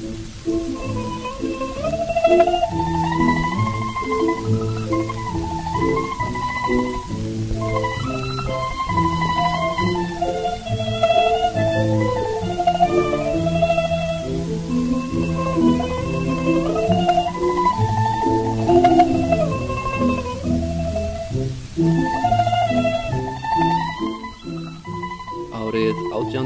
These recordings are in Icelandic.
Thank you.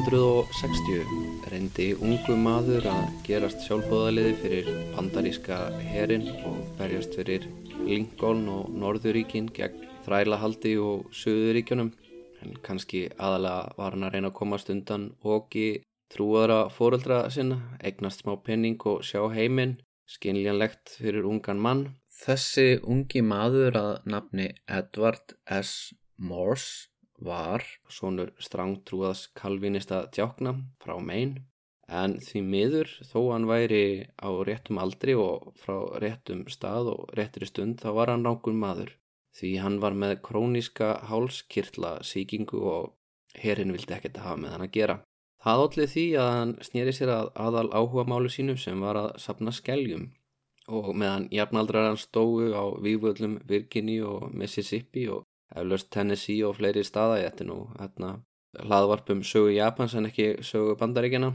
Árið 1860 reyndi ungu maður að gerast sjálfbóðaliði fyrir bandaríska herin og berjast fyrir Lincoln og Norðuríkin gegn þrælahaldi og Suðuríkjunum en kannski aðalega var hann að reyna að komast undan oki trúaðra fóreldra sinna, eignast smá penning og sjá heiminn, skinljanlegt fyrir ungan mann. Þessi ungi maður að nafni Edward S. Morse var svonur strangtrúaðs kalvinista djákna frá Maine en því miður þó hann væri á réttum aldri og frá réttum stað og réttri stund þá var hann rángur maður því hann var með króníska hálskirtla síkingu og herrin vildi ekkert hafa með hann að gera. Það ótlið því að hann snýri sér að aðal áhuga málu sínum sem var að sapna skeljum og meðan jafnaldrar hann stóðu á vývöldum Virginia og Mississippi og eflaust Tennessee og fleiri staða ég ætti nú hérna hlaðvarpum sögu Japans en ekki sögu bandaríkjana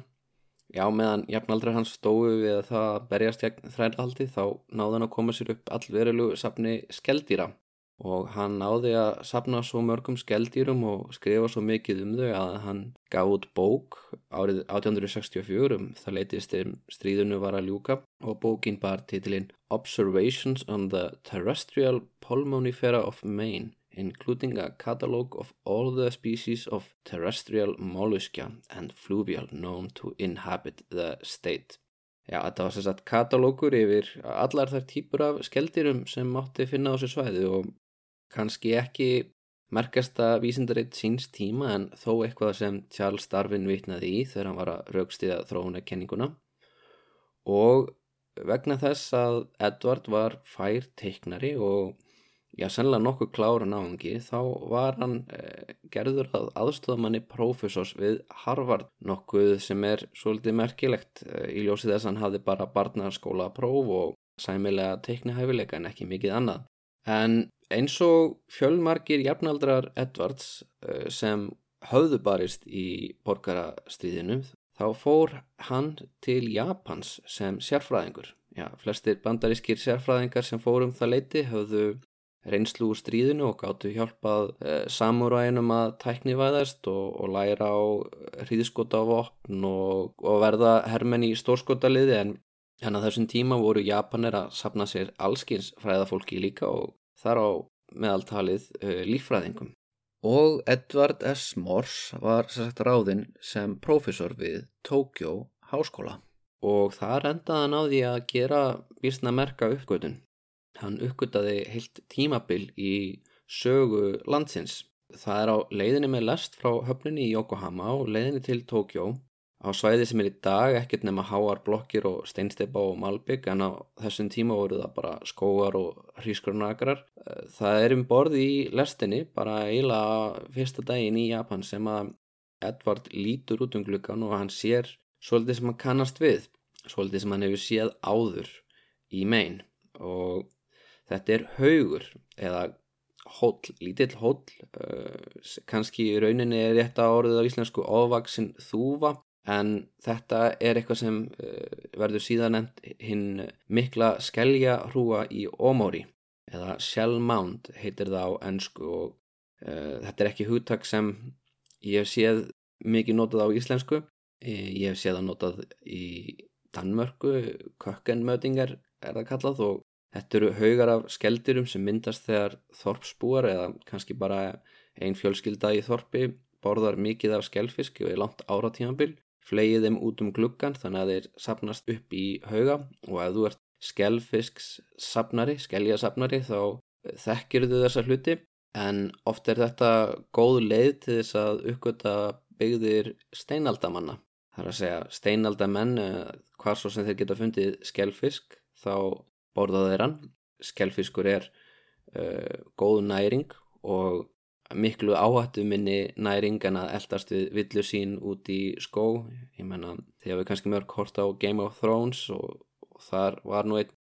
já meðan jafnaldra hans stóðu við að það berjast þrælhaldi þá náði hann að koma sér upp allverulegu sapni skeldýra. Og hann náði að sapna svo mörgum skeldýrum og skrifa svo mikið um þau að hann gaf út bók árið 1864 um það leytist um stríðunu var að ljúka. Og bókin bar titilinn Observations on the Terrestrial Pulmonifera of Maine including a catalogue of all the species of terrestrial mollusca and fluvial known to inhabit the state. Já, þetta var sagt katalókur yfir allar þær típur af skeldirum sem mátti finna á þessu svæði og kannski ekki merkasta vísindaritt síns tíma en þó eitthvað sem Charles Darwin vitnaði í þegar hann var að raukstiða þróunarkenninguna og vegna þess að Edward var fær teiknari og já, sennilega nokkuð klára náðungi, þá var hann eh, gerður að aðstofamanni prófessors við Harvard, nokkuð sem er svolítið merkilegt eh, í ljósið þess að hann hafði bara barnaskóla próf og sæmilega teiknihæfileika en ekki mikið annað. En eins og fjölmarkir jafnaldrar Edwards eh, sem höfðu barist í borgarastríðinu, þá fór hann til Japans sem sérfræðingur. Já, flestir bandarískir sérfræðingar sem fórum það leiti höfðu reynslu úr stríðinu og gáttu hjálpað eh, samúræðinum að tæknivæðast og, og læra á hríðskotavopn og, og verða hermenn í stórskotaliði en, en að þessum tíma voru Japanir að sapna sér allskins fræðafólki líka og þar á meðaltalið eh, lífræðingum. Og Edvard S. Morse var sagt ráðinn sem profesor við Tókjó háskóla og þar endaði hann á því að gera vísna merka uppgötun hann uppgöttaði heilt tímabil í sögu landsins. Það er á leiðinni með lest frá höfninni í Yokohama og leiðinni til Tókjó á svæði sem er í dag ekkert nema háar blokkir og steinsteipa og malbygg en á þessum tíma voru það bara skóar og hrískurunagrar. Það er um borð í lestinni bara eiginlega fyrsta daginn í Japan sem að Edvard lítur út um glukkan og hann sér svolítið sem hann kannast við, svolítið sem hann hefur séð áður í megin og Þetta er haugur eða hóll, lítill hóll, uh, kannski í rauninni er rétt að orðið á íslensku ofvaksin þúfa en þetta er eitthvað sem uh, verður síðan nefnt hinn mikla skelja hrúa í Ómóri eða Shell Mound heitir það á ennsku og uh, þetta er ekki hugtak sem ég hef séð mikið notað á íslensku, ég hef séð það notað í Danmörku, kökkenmötingar er það kallað og Þetta eru haugar af skeldirum sem myndast þegar þorpsbúar eða kannski bara einn fjölskylda í þorpi borðar mikið af skelfisk og er langt áratímanbil, flegið þeim út um gluggan þannig að þeir sapnast upp í hauga og ef þú ert skelfisks sapnari, skeljasapnari þá þekkir þau þessa hluti en oft er þetta góð leið til þess að uppgöta byggðir steinaldamanna. Það er að segja steinaldamenn, hvar svo sem þeir geta fundið skelfisk þá borðað þeirra. Skelfiskur er uh, góð næring og miklu áhættu minni næring en að eldast við villu sín út í skó. Ég menna þegar við kannski mörg hort á Game of Thrones og, og þar var nú einn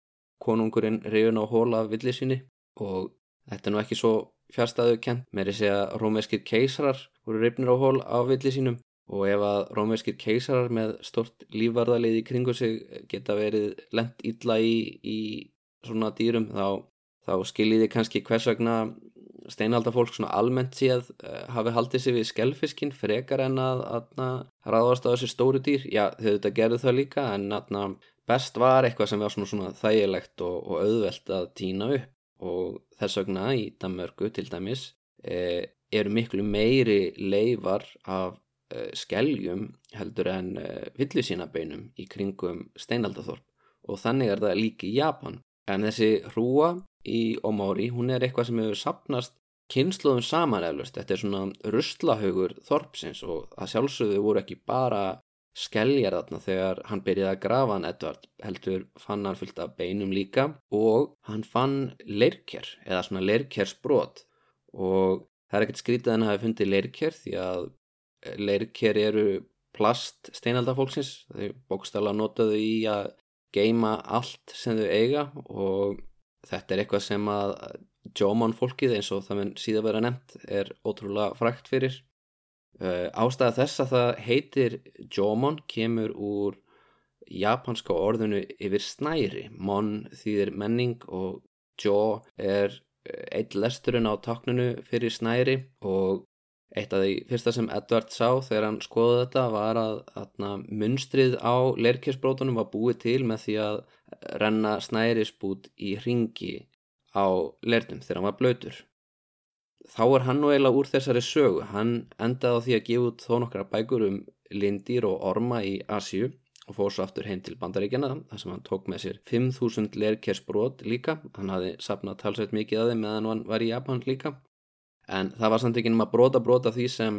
konungurinn reyðun á hóla af villi síni og þetta er nú ekki svo fjárstæðu kent með þess að rómeskir keisarar voru reyfnir á hól af villi sínum og ef að rómeskir keisarar með stort lífvarðalið í kringu sig geta verið lent illa í, í svona dýrum þá, þá skiljiði kannski hvers vegna steinaldafólk svona almennt séð uh, hafi haldið sér við skelfiskinn frekar en að, að, ráðast á þessi stóru dýr? Já þau þetta gerðu það líka en að, best var eitthvað sem var svona, svona þægilegt og, og auðvelt að týna upp. Og þess vegna í Danmörku til dæmis eh, eru miklu meiri leifar af eh, skeljum heldur en eh, villisínabeinum í kringum steinaldathorp og þannig er það líki í Japan. En þessi hrúa í Omori, hún er eitthvað sem hefur sapnast kynsluðum saman eflust, þetta er svona russlahaugur þorpsins og það sjálfsögðu voru ekki bara skelljar þarna þegar hann byrjaði að grafa hann Edvard heldur fann hann fullt af beinum líka og hann fann leirkjær eða svona leirkjærsbrot og það er ekkert skrítið að hann hafi fundið leirkjær því að leirkjær eru plast steinaldafólksins þau bókstala notaðu í að geima allt sem þau eiga og þetta er eitthvað sem að Jóman fólkið eins og það mun síðan vera nefnt er ótrúlega frækt fyrir. Uh, ástæða þess að það heitir Jómon kemur úr japanska orðinu yfir snæri. Mon þýðir menning og Jó er eitt lesturinn á taknunu fyrir snæri og eitt af því fyrsta sem Edvard sá þegar hann skoði þetta var að, að munstrið á leirkjörsbrótunum var búið til með því að renna snærisbút í ringi á leirnum þegar hann var blöytur. Þá er hann nú eiginlega úr þessari sögu. Hann endaði á því að gefa út þó nokkra bækur um lindir og orma í Asju og fór svo aftur heim til bandaríkjana þar sem hann tók með sér 5.000 leirkjörsbrót líka. Hann hafði sapnað talsveit mikið að þeim meðan hann var í Japan líka en það var samt ekki um að brota brota því sem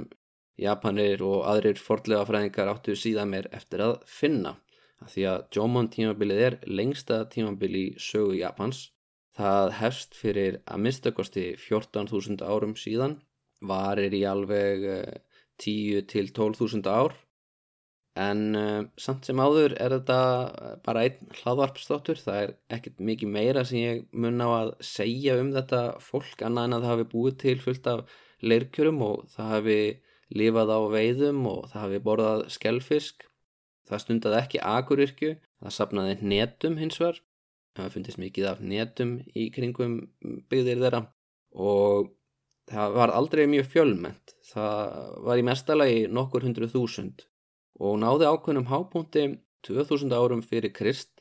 Japanir og aðrir fordlega fræðingar áttu síðan mér eftir að finna. Að því að Jomon tímabilið er lengsta tímabili í sögu Japans. Það hefst fyrir að mistakosti 14.000 árum síðan varir í alveg 10 eh, til 12.000 ár en uh, samt sem áður er þetta bara einn hlaðvarpstáttur það er ekkert mikið meira sem ég mun á að segja um þetta fólk annað en að það hafi búið til fullt af leirkjörum og það hafi lifað á veiðum og það hafi borðað skelfisk það stundaði ekki agurirkju það sapnaði netum hins vegar. Það fundist mikið af netum í kringum byggðir þeirra. Og það var aldrei mjög fjölment það var í mestalagi nokkur hundru þúsund og náði ákveðnum hápunkti 2000 árum fyrir Krist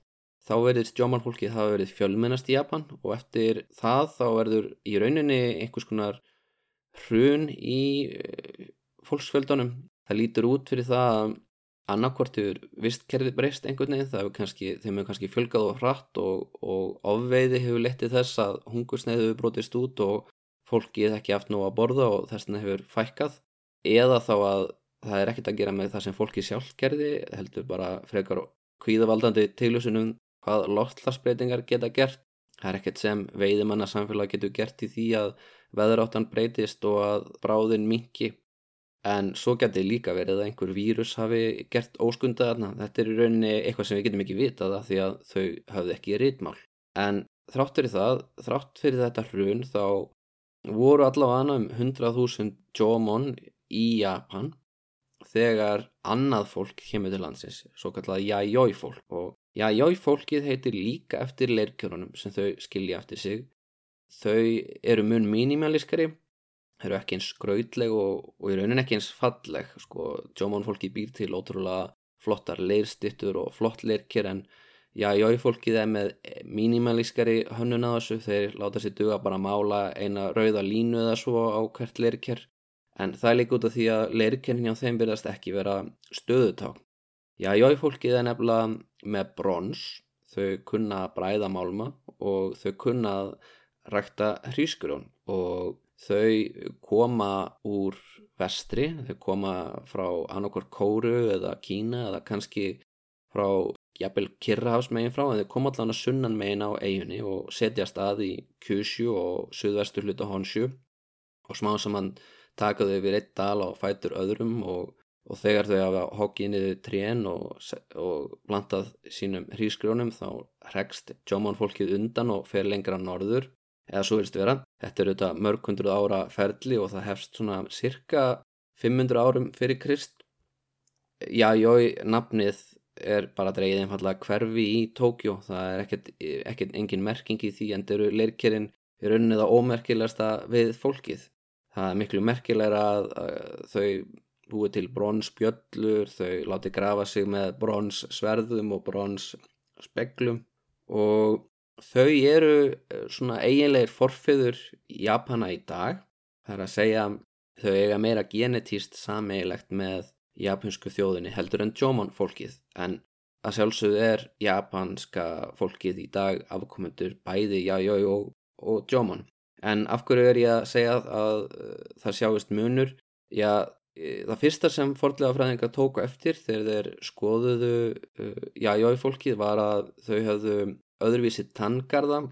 þá verðist sjómanfólkið hafa verið fjölmennast í Japan og eftir það þá verður í rauninni einhvers konar hrun í eh, fólksfjöldunum. Það lítur út fyrir það að annarkvartur vistkerfið breyst einhvern veginn það hefur kannski, þeim hefur kannski fjölgað og hratt og, og ofveiði hefur lettið þess að hungursneið hefur brotist út og fólkið ekki haft nú að borða og þess vegna hefur fækkað. Eða þá að það er ekkert að gera með það sem fólki sjálf gerði heldur bara frekar kvíðavaldandi tilhjósunum hvað loftlarsbreytingar geta gert. Það er ekkert sem veiðimanna samfélag getur gert í því að veðráttan breytist og að bráðin minki en svo getur líka verið að einhver vírus hafi gert óskunda þetta er í rauninni eitthvað sem við getum ekki vitað því að þau hafði ekki rítmál en þrátt fyrir það þrátt fyrir þetta hrun þá voru allavega um 100.000 jómon í Japan þegar annað fólk kemur til landsins, svo kallað Jajoi fólk. Og Jajoi fólkið heitir líka eftir leirkjörunum sem þau skilja eftir sig. Þau eru mun mínimalískari, þau eru ekki eins skrautleg og, og í raunin ekki eins falleg, sko, Jómón fólki býr til ótrúlega flottar leirstittur og flott leirkjör en Jajoi fólkið er með mínimalískari hönnun að þessu, þeir láta sér duga bara að mála eina rauða línu eða svo á hvert leirkjör en það er líka út af því að leirkennin hjá þeim byrjast ekki vera stöðuták. Já, jóifólkið er nefnilega með brons, þau kunna bræða málma og þau kunna rækta hrískurjón og þau koma úr vestri, þau koma frá annarkor Kóru eða Kína eða kannski frá jafnvel Kirrahafsmegin frá en þau koma allan að sunnan megin á eiginni og setja stað í Kyushu og suðvestur hluta Honshu og smá saman taka þau við eitt dal á fætur öðrum og, og þegar þau hafa hokkið niður trén og, og plantað sínum hrísgrjónum þá hregst Jóman fólkið undan og fer lengra norður eða svo vilst vera. Þetta er auðvitað mörg hundruð ára ferli og það hefst svona cirka 500 árum fyrir Krist. Já, jói, nafnið er bara dreigið einfallega hverfi í Tókjó. Það er ekkert, ekkert engin merking í því en eru leirkerinn í rauninni það ómerkilegasta við fólkið. Það er miklu merkilegra að, að þau búið til bronsbjöllur, þau láti grafa sig með bronsverðum og bronsspeklum og þau eru eh, svona eiginleir forfiður Japana í dag. Það er að segja þau eiga meira genetíst sameigilegt með japansku þjóðinni heldur en Jóman fólkið en að sjálfsögðu er japanska fólkið í dag afkomendur bæði Jajoi og, og Jóman. En af hverju er ég að segja að, uh, það sjáist munur? Já, e, það fyrsta sem fordlega fræðingar tóku eftir þegar þeir skoðuðu uh, Jajoi fólkið var að þau höfðu öðruvísi tanngarða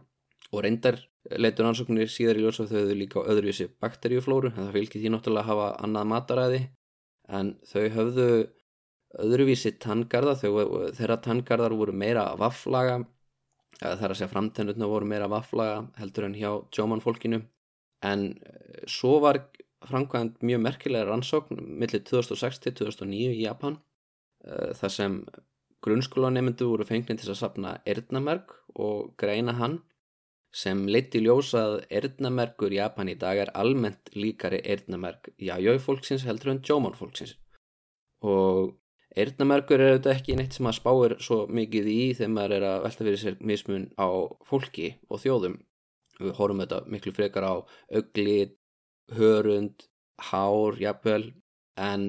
og reyndar leitur ansóknir síðar í ljós og þau höfðu líka öðruvísi bakteríuflóru en það fylgir því náttúrulega að hafa annað mataræði en þau höfðu öðruvísi tanngarða þeirra tanngarðar voru meira vafflaga það er að segja framtennutna voru meira vafflaga heldur en hjá Jóman fólkinu en eh, svo var framkvæmt mjög merkilega rannsókn millir 2006-2009 í Japan eh, þar sem Grunnskólanemendu voru fengnin til að sapna erðnamerk og greina hann sem leiti ljósað erðnamerkur Japan í dag er almennt líkari erðnamerk jájói fólksins heldur en Jóman fólksins og erðnamerkur er auðvitað ekki neitt sem að spáir svo mikið í þegar maður er að velta fyrir sér mismun á fólki og þjóðum. Við horfum þetta miklu frekar á auglit, hörund, hár, jafnvel. En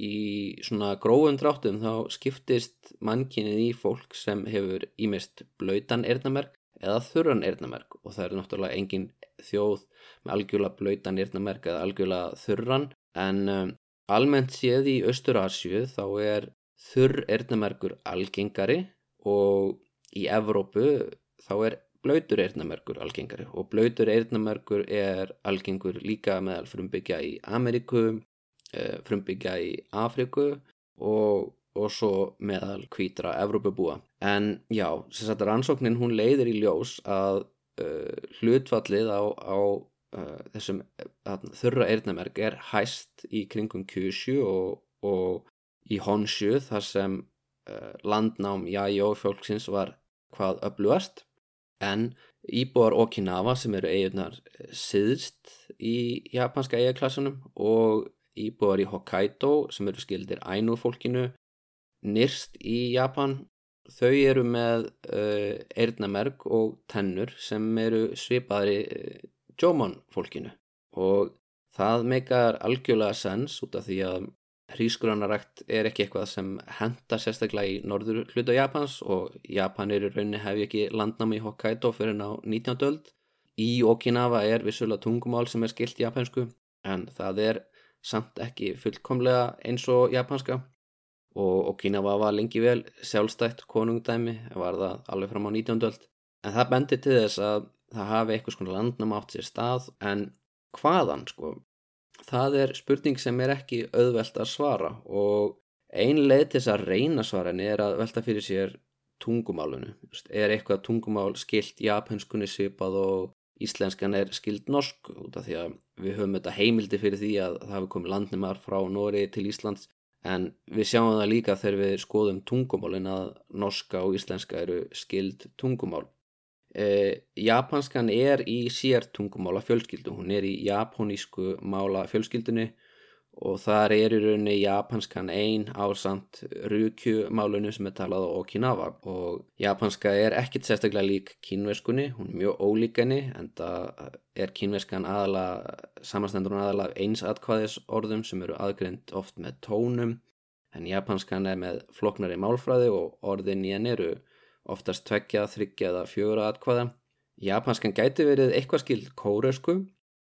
í svona gróðum dráttum þá skiptist mannkynnið í fólk sem hefur ímest blöytan erðnamerk eða þurran erðnamerk og það er náttúrulega engin þjóð með algjörlega blöytan erðnamerk eða algjörlega þurran. En um, almennt séð í Östurasju þá er þurr erðnamerkur algengari og í Evrópu þá er blöytur erðnamerkur algengari og blöytur erðnamerkur er algengur líka meðal frumbyggja í Amerikum Eh, frumbyggja í Afriku og, og svo meðal kvítra Evrópabúa. En já, sagt, rannsóknin hún leiðir í ljós að uh, hlutfallið á, á uh, þessum uh, þurra eirnamerk er hæst í kringum Kyushu og, og í Honshu þar sem landnám Jæjó fólksins var hvað öflugast. En íbúar Okinawa sem eru eigurnar siðst í japanska eigaklassunum og íbúar í Hokkaido sem eru skildir ænu fólkinu nýrst í Japan þau eru með uh, eirnamerk og tennur sem eru svipaðri Jóman fólkinu og það meikar algjörlega sens út af því að hrísgrunarækt er ekki eitthvað sem henda sérstaklega í norður hluta Japans og Japanir í rauninni hef ekki landnami í Hokkaido fyrir ná 19. öld í Okinawa er vissulega tungumál sem er skilt japansku en það er samt ekki fullkomlega eins og japanska og Okinawa var lengi vel sjálfstætt konungdæmi var það alveg fram á 19. öld en það bendir til þess að það hafi eitthvað svona landnum átt sér stað en hvaðan sko? Það er spurning sem er ekki auðvelt að svara og ein leið til þess að reyna svarani er að velta fyrir sér tungumálunu er eitthvað tungumál skilt japanskunni svipað og íslenskan er skild norsk út af því að við höfum þetta heimildi fyrir því að það hefur komið landnumar frá Nóri til Íslands en við sjáum það líka þegar við skoðum tungumálin að norska og íslenska eru skild tungumál. E, japanskan er í sér tungumála fjölskyldu, hún er í japonísku mála fjölskyldunni og þar er í rauninni japanskan einn ásamt rukjumálunum sem er talað á Okinawa. Og japanska er ekkit sérstaklega lík kínverskunni, hún er mjög ólík henni en það er kínverskan aðala, samastendur hún aðala einsatkvæðis orðum sem eru aðgrind oft með tónum en japanskan er með floknari málfræði og orðin í henni eru oftast tveggja, þryggja eða fjögur atkvæða. Japanskan gæti verið eitthvað skild kóresku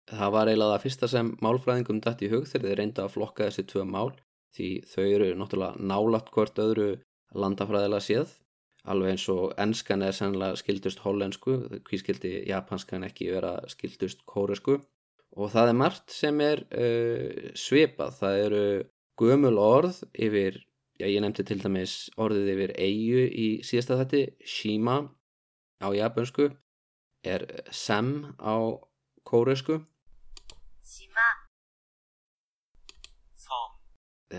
það var eiginlega það fyrsta sem málfræðingum dætt í hug þegar þeir reynda að flokka þessi tvö mál því þau eru náttúrulega nálat hvort öðru landafræðilega séð alveg eins og ennskan er sennilega skildust hollensku hví skildi japanskan ekki vera skildust kóresku og það er margt sem er uh, svipað. Það eru gömul orð yfir, já, ég nefndi til dæmis orðið yfir eigu í síðasta þetti, shima á japansku er sem á kóresku shima. Som.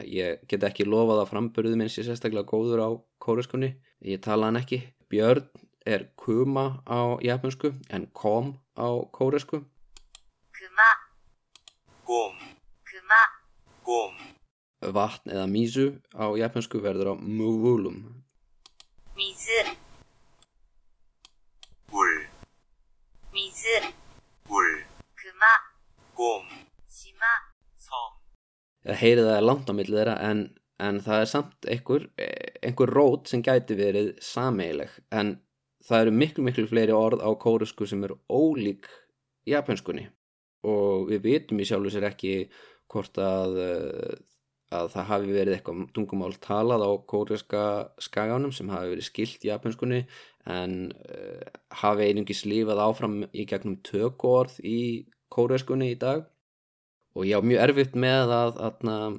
Ég get ekki lofað að framburðu minn sé sérstaklega góður á kóreskunni ég tala hann ekki. Björn er kuma á japansku en kom á kóresku kuma. Gom. Kuma. Gom. Vatn eða mizu á japansku verður á muvulum. Mizu. Ul. Mizu. Ul. Kuma. Góm. Shima. Som. Það heyrið það er langt á millið þeirra en, en það er samt einhver, einhver rót sem gæti verið sameileg en það eru miklu miklu fleiri orð á kórusku sem eru ólík japanskunni og við vitum í sjálf og sér ekki hvort að eh, að það hafi verið eitthvað tungumál talað á kóreska skagánum sem hafi verið skilt japanskunni en uh, hafi einungis lífað áfram í gegnum tökuorð í kóreskunni í dag. Og ég á mjög erfitt með að, að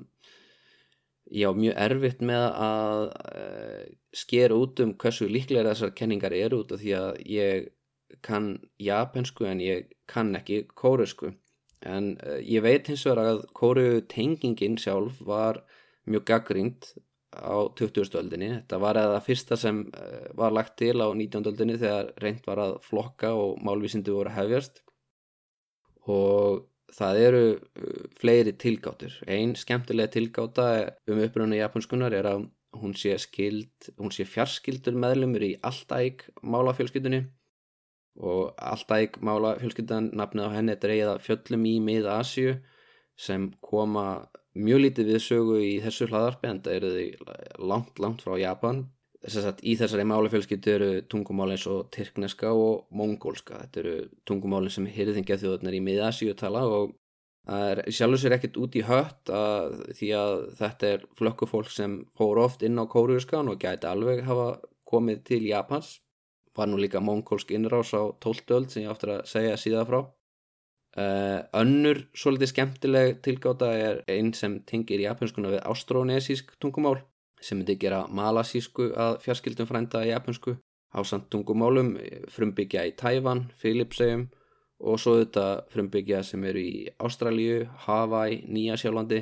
ég á mjög erfitt með að uh, skera út um hversu líklega þessar kenningar eru út af því að ég kann japansku en ég kann ekki kóresku en uh, ég veit hins vegar að kóru tengingin sjálf var mjög gaggrínt á 20. öldinni þetta var eða fyrsta sem uh, var lagt til á 19. öldinni þegar reynd var að flokka og málvísindi voru hefjast og það eru uh, fleiri tilgáttur. Einn skemmtilega tilgáta um uppröðinu japanskunar er að hún sé skild, hún sé fjarskildur meðlumur í Altæk málafjölskyldunni og Altæk málafjölskyldan nafnið á henni dreigið af fjöllum í mið-Asju sem koma mjög lítið við sögu í þessu hlaðarpi en það eru þau langt, langt frá Japan. Þess að í þessari málafjölskyldu eru tungumál eins og tyrkneska og mongólska. Þetta eru tungumálin sem hyrðingja þjóðarnar í mið-Asju tala og það er sjálfur sér ekkert út í hött að, því að þetta er flökkufólk sem fór oft inn á kóruðskan og gæti alveg hafa komið til Japans. Var nú líka mongólsk innrás á 12. öld sem ég áttur að segja síðan frá. Uh, önnur svolítið skemmtileg tilgáta er einn sem tengir japanskuna við ástrónesísk tungumál sem myndi gera malasísku að fjarskildum frænda japansku ásand tungumálum frumbyggja í Tævan, Filipsegjum og svo þetta frumbyggja sem eru í Ástralíu, Hawaii, Nýjasjálandi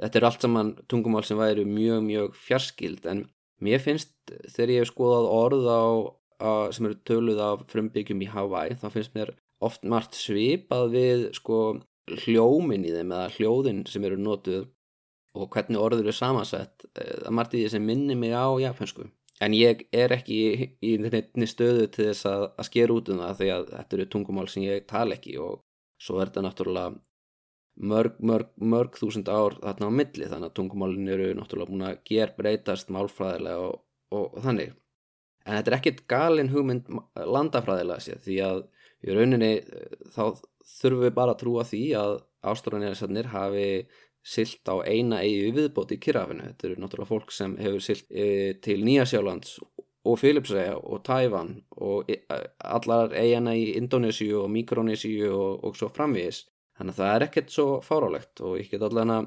þetta er allt saman tungumál sem væri mjög mjög fjarskild en mér finnst þegar ég hef skoðað orð á, á sem eru töluð af frumbyggjum í Hawaii þá finnst mér oft margt svipað við sko hljómin í þeim eða hljóðin sem eru notuð og hvernig orður eru samansett. Það er margt í því sem minni mig á japansku en ég er ekki í, í nefni stöðu til þess að, að sker út um það því að þetta eru tungumál sem ég tala ekki og svo er þetta náttúrulega mörg, mörg, mörg þúsund ár þarna á milli þannig að tungumálin eru náttúrulega búin að ger breytast málfræðilega og, og þannig en þetta er ekkit galin hugmynd landafræðilega sér því að í rauninni þá þurfum við bara að trúa því að ástrónæðisarnir hafi silt á eina eigi viðbót í Kirrafinu. Þetta eru náttúrulega fólk sem hefur silt e, til Nýjasjálands og Filipsæja og Tævan og e, allar eigana í Indonésiu og Mikronésiu og, og svo framvís. Þannig að það er ekkert svo fárálegt og ég get allavega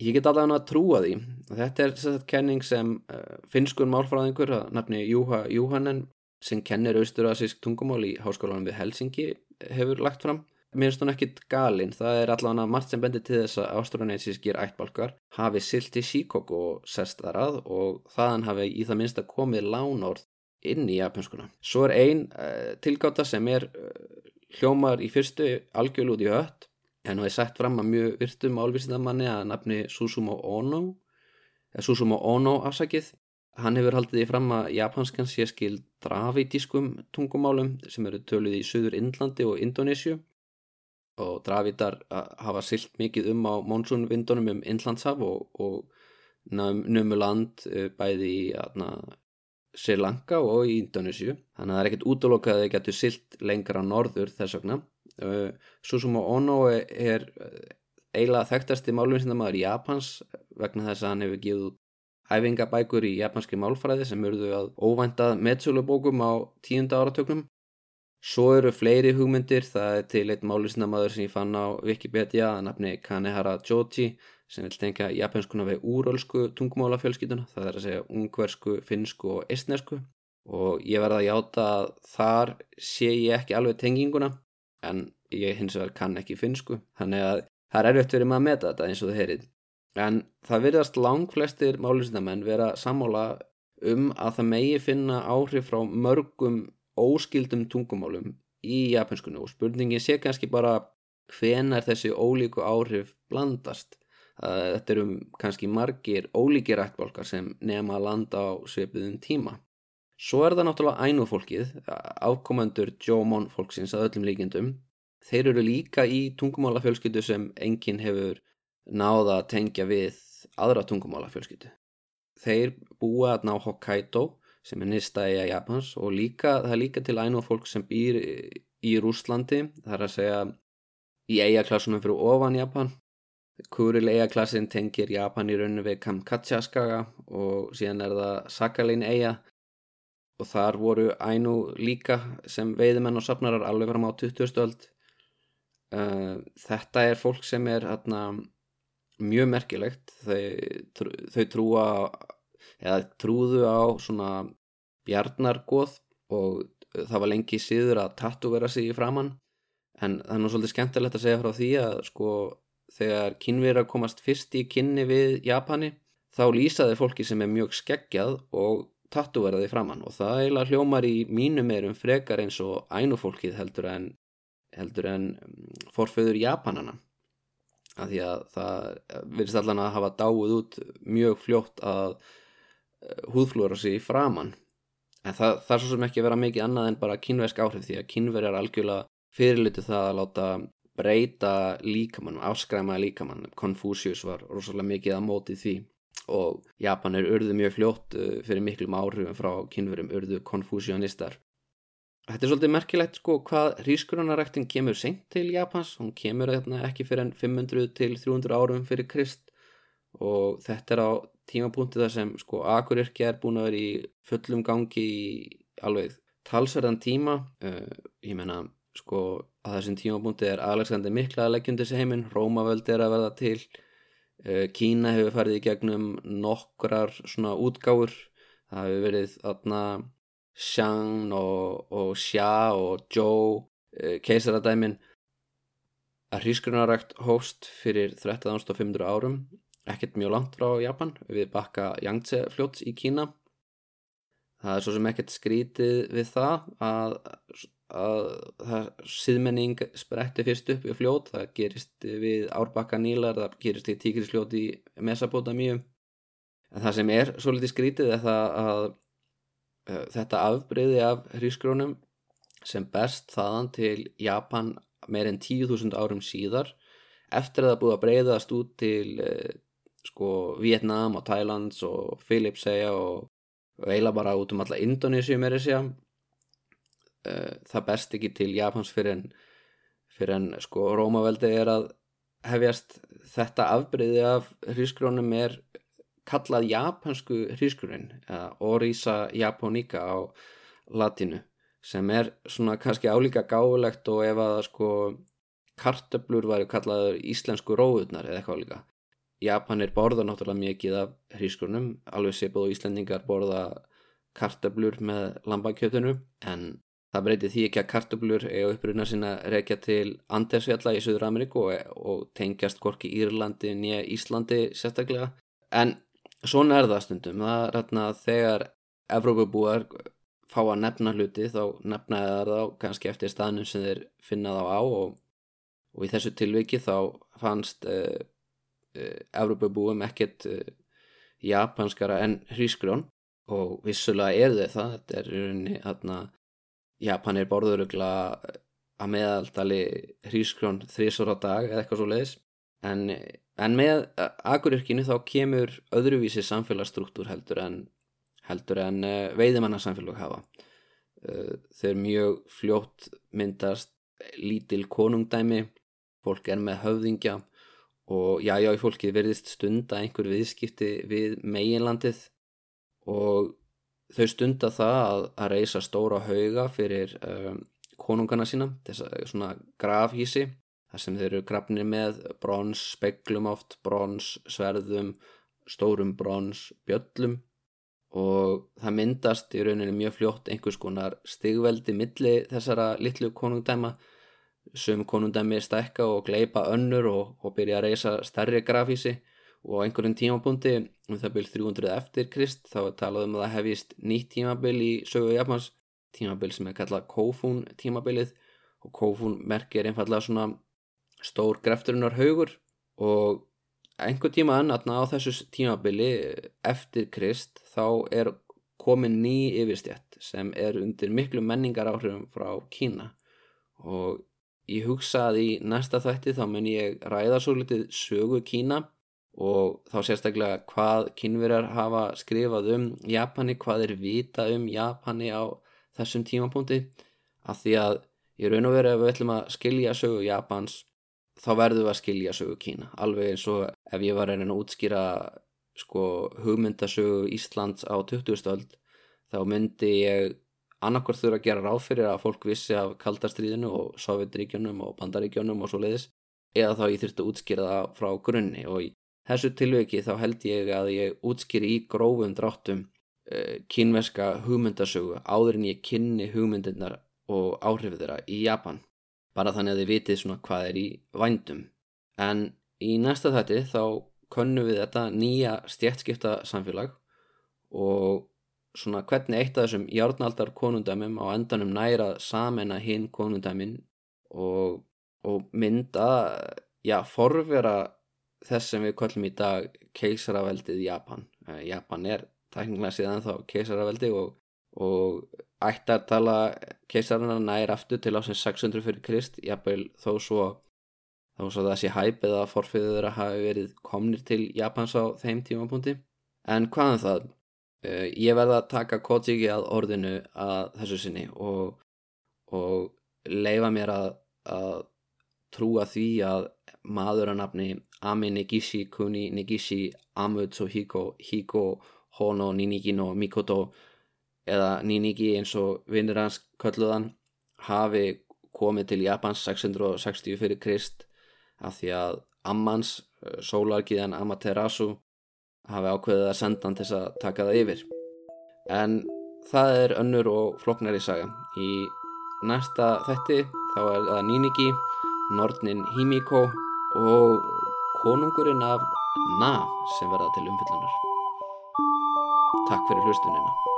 ég get allavega að trúa því. Þetta er þess að kenning sem uh, finnskur málfræðingur að nafni Júha Júhannen sem kennir austurasísk tungumál í háskólanum við Helsingi hefur lagt fram. Mér finnst hún ekkit galinn, það er allavega margt sem bendir til þess að ástrunætsískir ættbalkar hafi silt í Síkok og sest þar að og þaðan hafi í það minnst að komið lánord inn í japanskuna. Svo er ein uh, tilgáta sem er uh, hljómar í fyrstu algjörl út í hött en hún er sett fram að mjög virtum álvísindamanni að nafni Susumu Ono, Susumu Ono afsakið Hann hefur haldið í fram að japanskan sé skild dravítískum tungumálum sem eru töluð í Suður Indlandi og Indonésiu og dravítar hafa silt mikið um á monsunvindunum um Indlandshaf og, og nömu land bæði í atna, Sri Lanka og í Indonésiu. Þannig að það er ekkert útlokkað að þau getur silt lengra norður þess vegna. Susumu Ono er eiginlega þekktasti málvinsindamæður Japans vegna þess að hann hefur gefið æfingabækur í japanski málfræði sem urðu að óvæntað metsölubókum á tíunda áratöknum Svo eru fleiri hugmyndir, það er til eitt málisnamaður sem ég fann á Wikipedia að nafni Kanehara Joji sem vil tengja japanskuna við úrölsku tungumálafjölskytuna, það er að segja ungversku, finnsku og estnesku og ég verða að játa að þar sé ég ekki alveg tenginguna en ég hins vegar kann ekki finnsku þannig að það er erfitt verið maður að meta þetta eins og það heyrið en það virðast langflestir málisnamenn vera sammála um að það megi finna áhrif frá mörgum óskildum tungumálum í japanskunni og spurningin sé kannski bara hvenar þessi ólíku áhrif blandast. Þetta eru kannski margir ólíkir ættbálkar sem nema að landa á svipuðum tíma. Svo er það náttúrulega ænu fólkið, afkomendur Jómon fólksins að öllum líkindum. Þeir eru líka í tungumálafjölskyldu sem enginn hefur náða að tengja við aðra tungumálafjölskyldu. Þeir búa að ná Hokkaido sem er nýsta eiga Japans og líka, það er líka til ænu fólk sem býr í Rússlandi, það er að segja í eigaklassunum fyrir ofan Japan. Kuril eigaklassin tengir Japan í rauninu við Kamchatka-skaga og síðan er það Sakhalin eiga og þar voru ænu líka sem veiðimenn og safnarar alveg fram á 20. öld. Uh, þetta er fólk sem er atna, mjög merkilegt. Þau, þau trúa eða trúðu á svona bjarnargoð og það var lengi síður að tattúvera sig í framann en það er nú svolítið skemmtilegt að segja frá því að sko þegar kynverjar komast fyrst í kynni við Japani þá lýsaði fólki sem er mjög skeggjað og tattúveraði framann og það eiginlega hljómar í mínum erum frekar eins og ænufólkið heldur en, heldur en mm, forföður Japanana af því að það virðist allan að hafa dáið út mjög fljótt að húðflúra sig í framann en það, það er svo sem ekki að vera mikið annað en bara kynversk áhrif því að kynverjar algjörlega fyrirlutu það að láta breyta líkamann, afskræma líkamann Confucius var rosalega mikið að móti því og Japanir urðu mjög fljótt uh, fyrir miklum áhrifum frá kynverum urðu konfúsjónistar Þetta er svolítið merkilegt sko hvað rískurunaræktin kemur seint til Japans, hún kemur þarna ekki fyrir enn 500 til 300 árum fyrir Krist. Og þetta er á tímapunkti þar sem sko akuryrkja er búin að vera í fullum gangi í alveg talsverðan tíma. Uh, ég menna sko að þessum tímapunkti er Alexander mikla að leggjum þessi heiminn, Rómavöld er að verða til Kína hefur farið í gegnum nokkrar svona útgáfur. Það hefur verið þarna Shang og, og Xia og Zhou uh, keisaradæmin. Að hrískunarækt hóst fyrir 13.500 árum ekkert mjög langt frá Japan við bakka Yangtze fljóts í Kína. Það er svo sem ekkert skrítið við það að, að það síðmenning spretti fyrst upp við fljót það gerist við árbakka nýlar það gerist í tíkrisfljót í Mesopotamíu en það sem er svo litið skrítið er það að uh, þetta afbreyði af hrískrónum sem best þaðan til Japan meir en 10.000 árum síðar eftir að það búið að breyðast út til uh, sko Vietnam og Thailands og Philipseyja og, og eiginlega bara út um alla Indonésiu meira sér uh, það best ekki til Japans fyrir en, fyrir en sko Rómaveldi er að hefjast. Þetta afbreyði af hrísgrónum er kallað japansku hrísgrónin eða Orisa Japonica á latinu sem er svona kannski álíka gáulegt og ef að sko kartöblur væri kallaður íslensku róðurnar eða eitthvað líka. Japanir borða náttúrulega mikið af hrísgrunum, alveg sipað og Íslendingar borða kartöblur með lambakjötunu en það breytir því ekki að kartöblur eiga uppruna sinna rekja til Andersfjalla í Suður Ameríku og, og tengjast hvorki Írlandi nýja Íslandi sérstaklega. En svona er það stundum. Það er hérna þegar Evrópubúar fá að nefna hluti þá nefnaði það þá kannski eftir staðnum sem þeir finna þá á og, og í þessu tilviki þá fannst uh, Evropabúum ekkert uh, japanskara en hrísgrón og vissulega er þau það. Þetta er í rauninni hérna Japanir borðurugla að meðaldali hrísgrón þrísor á dag eða eitthvað svo leiðis en, en með akuryrkinu þá kemur öðruvísi samfélagsstruktúr heldur en heldur en uh, veiðimannasamfélag hafa. Þau er mjög fljótt myndast lítil konungdæmi fólk er með höfðingja og já, já, fólkið verðist stunda einhver viðskipti við meginlandið og þau stunda það að, að reysa stóra hauga fyrir um, konungana sína, þess að svona grafhísi, þar sem þeir eru grafnir með brons, speglum oft, brons, sverðum, stórum brons, bjöllum. Og það myndast í rauninni mjög fljótt einhvers konar stigveldi milli þessara litlu konungdæma. Sem konungdæmi stækka og gleipa önnur og, og byrja að reysa stærri grafísi og á einhverjum tímapunkti um það byrj 300 eftir Krist þá er talað um að það hefist nýtt tímabil í sögu Japans tímabil sem er kallað Kofun tímabilið. Og Kofun merkir einfallega svona stór grefturinnar haugur og einhver tíma annarna á þessu tímabili eftir Krist þá er komin ný yfirstjætt sem er undir miklu menningar áhrifum frá Kína. Og ég hugsa að í næsta þætti þá mun ég ræða svo litið sögu Kína og þá sérstaklega hvað kynverjar hafa skrifað um Japani, hvað er vita um Japani á þessum tímapunkti af því að ég raun og verið ef við ætlum að skilja sögu Japans þá verðum við að skilja sögu Kína alveg eins og ef ég var að reyna að útskýra sko hugmyndasögu Íslands á 20. öld þá myndi ég annarkvært þurfa að gera ráð fyrir að fólk vissi af kaldastriðinu og Sovjetríkjunum og Bandaríkjunum og svo leiðis eða þá ég þurfti að útskýra það frá grunni og í þessu tilveki þá held ég að ég útskýri í grófum dráttum uh, kínverska hugmyndasögu áður en ég kynni hugmyndirnar og áhrifið þeirra í Japan. Bara þannig að þið vitið svona hvað er í vændum. En í næsta þætti þá könnum við þetta nýja stjættskipta samfélag og svona hvernig eitt af þessum járnaldar konundæmum á endanum næra samena hinn konundæmin og, og mynda já, forvera þess sem við köllum í dag keisaraveldið Japan. Japan er tæknilega síðan þá keisaraveldi og, og ætti að tala keisarana nær aftur til ásins 600 fyrir Krist jafnveil þó svo þá svo það sé hæp eða forfiður þeirra hafi verið komnir til Japans á þeim tímapunkti. En hvaðan það? Uh, ég verða að taka Kojiki að orðinu að þessu sinni og, og leifa mér að, að trúa því að maður að nafni Ami Negishi Kuni Negishi Amutsu Hiko Hiko Hono Ninigi no Mikoto eða Ninigi eins og vinnir hans kölluðan hafi komið til Japans 660 fyrir Krist af því að Ammans, sólarkiðan Amaterasu hafi ákveðið að senda hann til að taka það yfir. En það er önnur og floknari saga. Í næsta þetti þá er það Ninigi Nortnin Himiko og konungurinn af Na sem verða til umfyllunar Takk fyrir hlustunina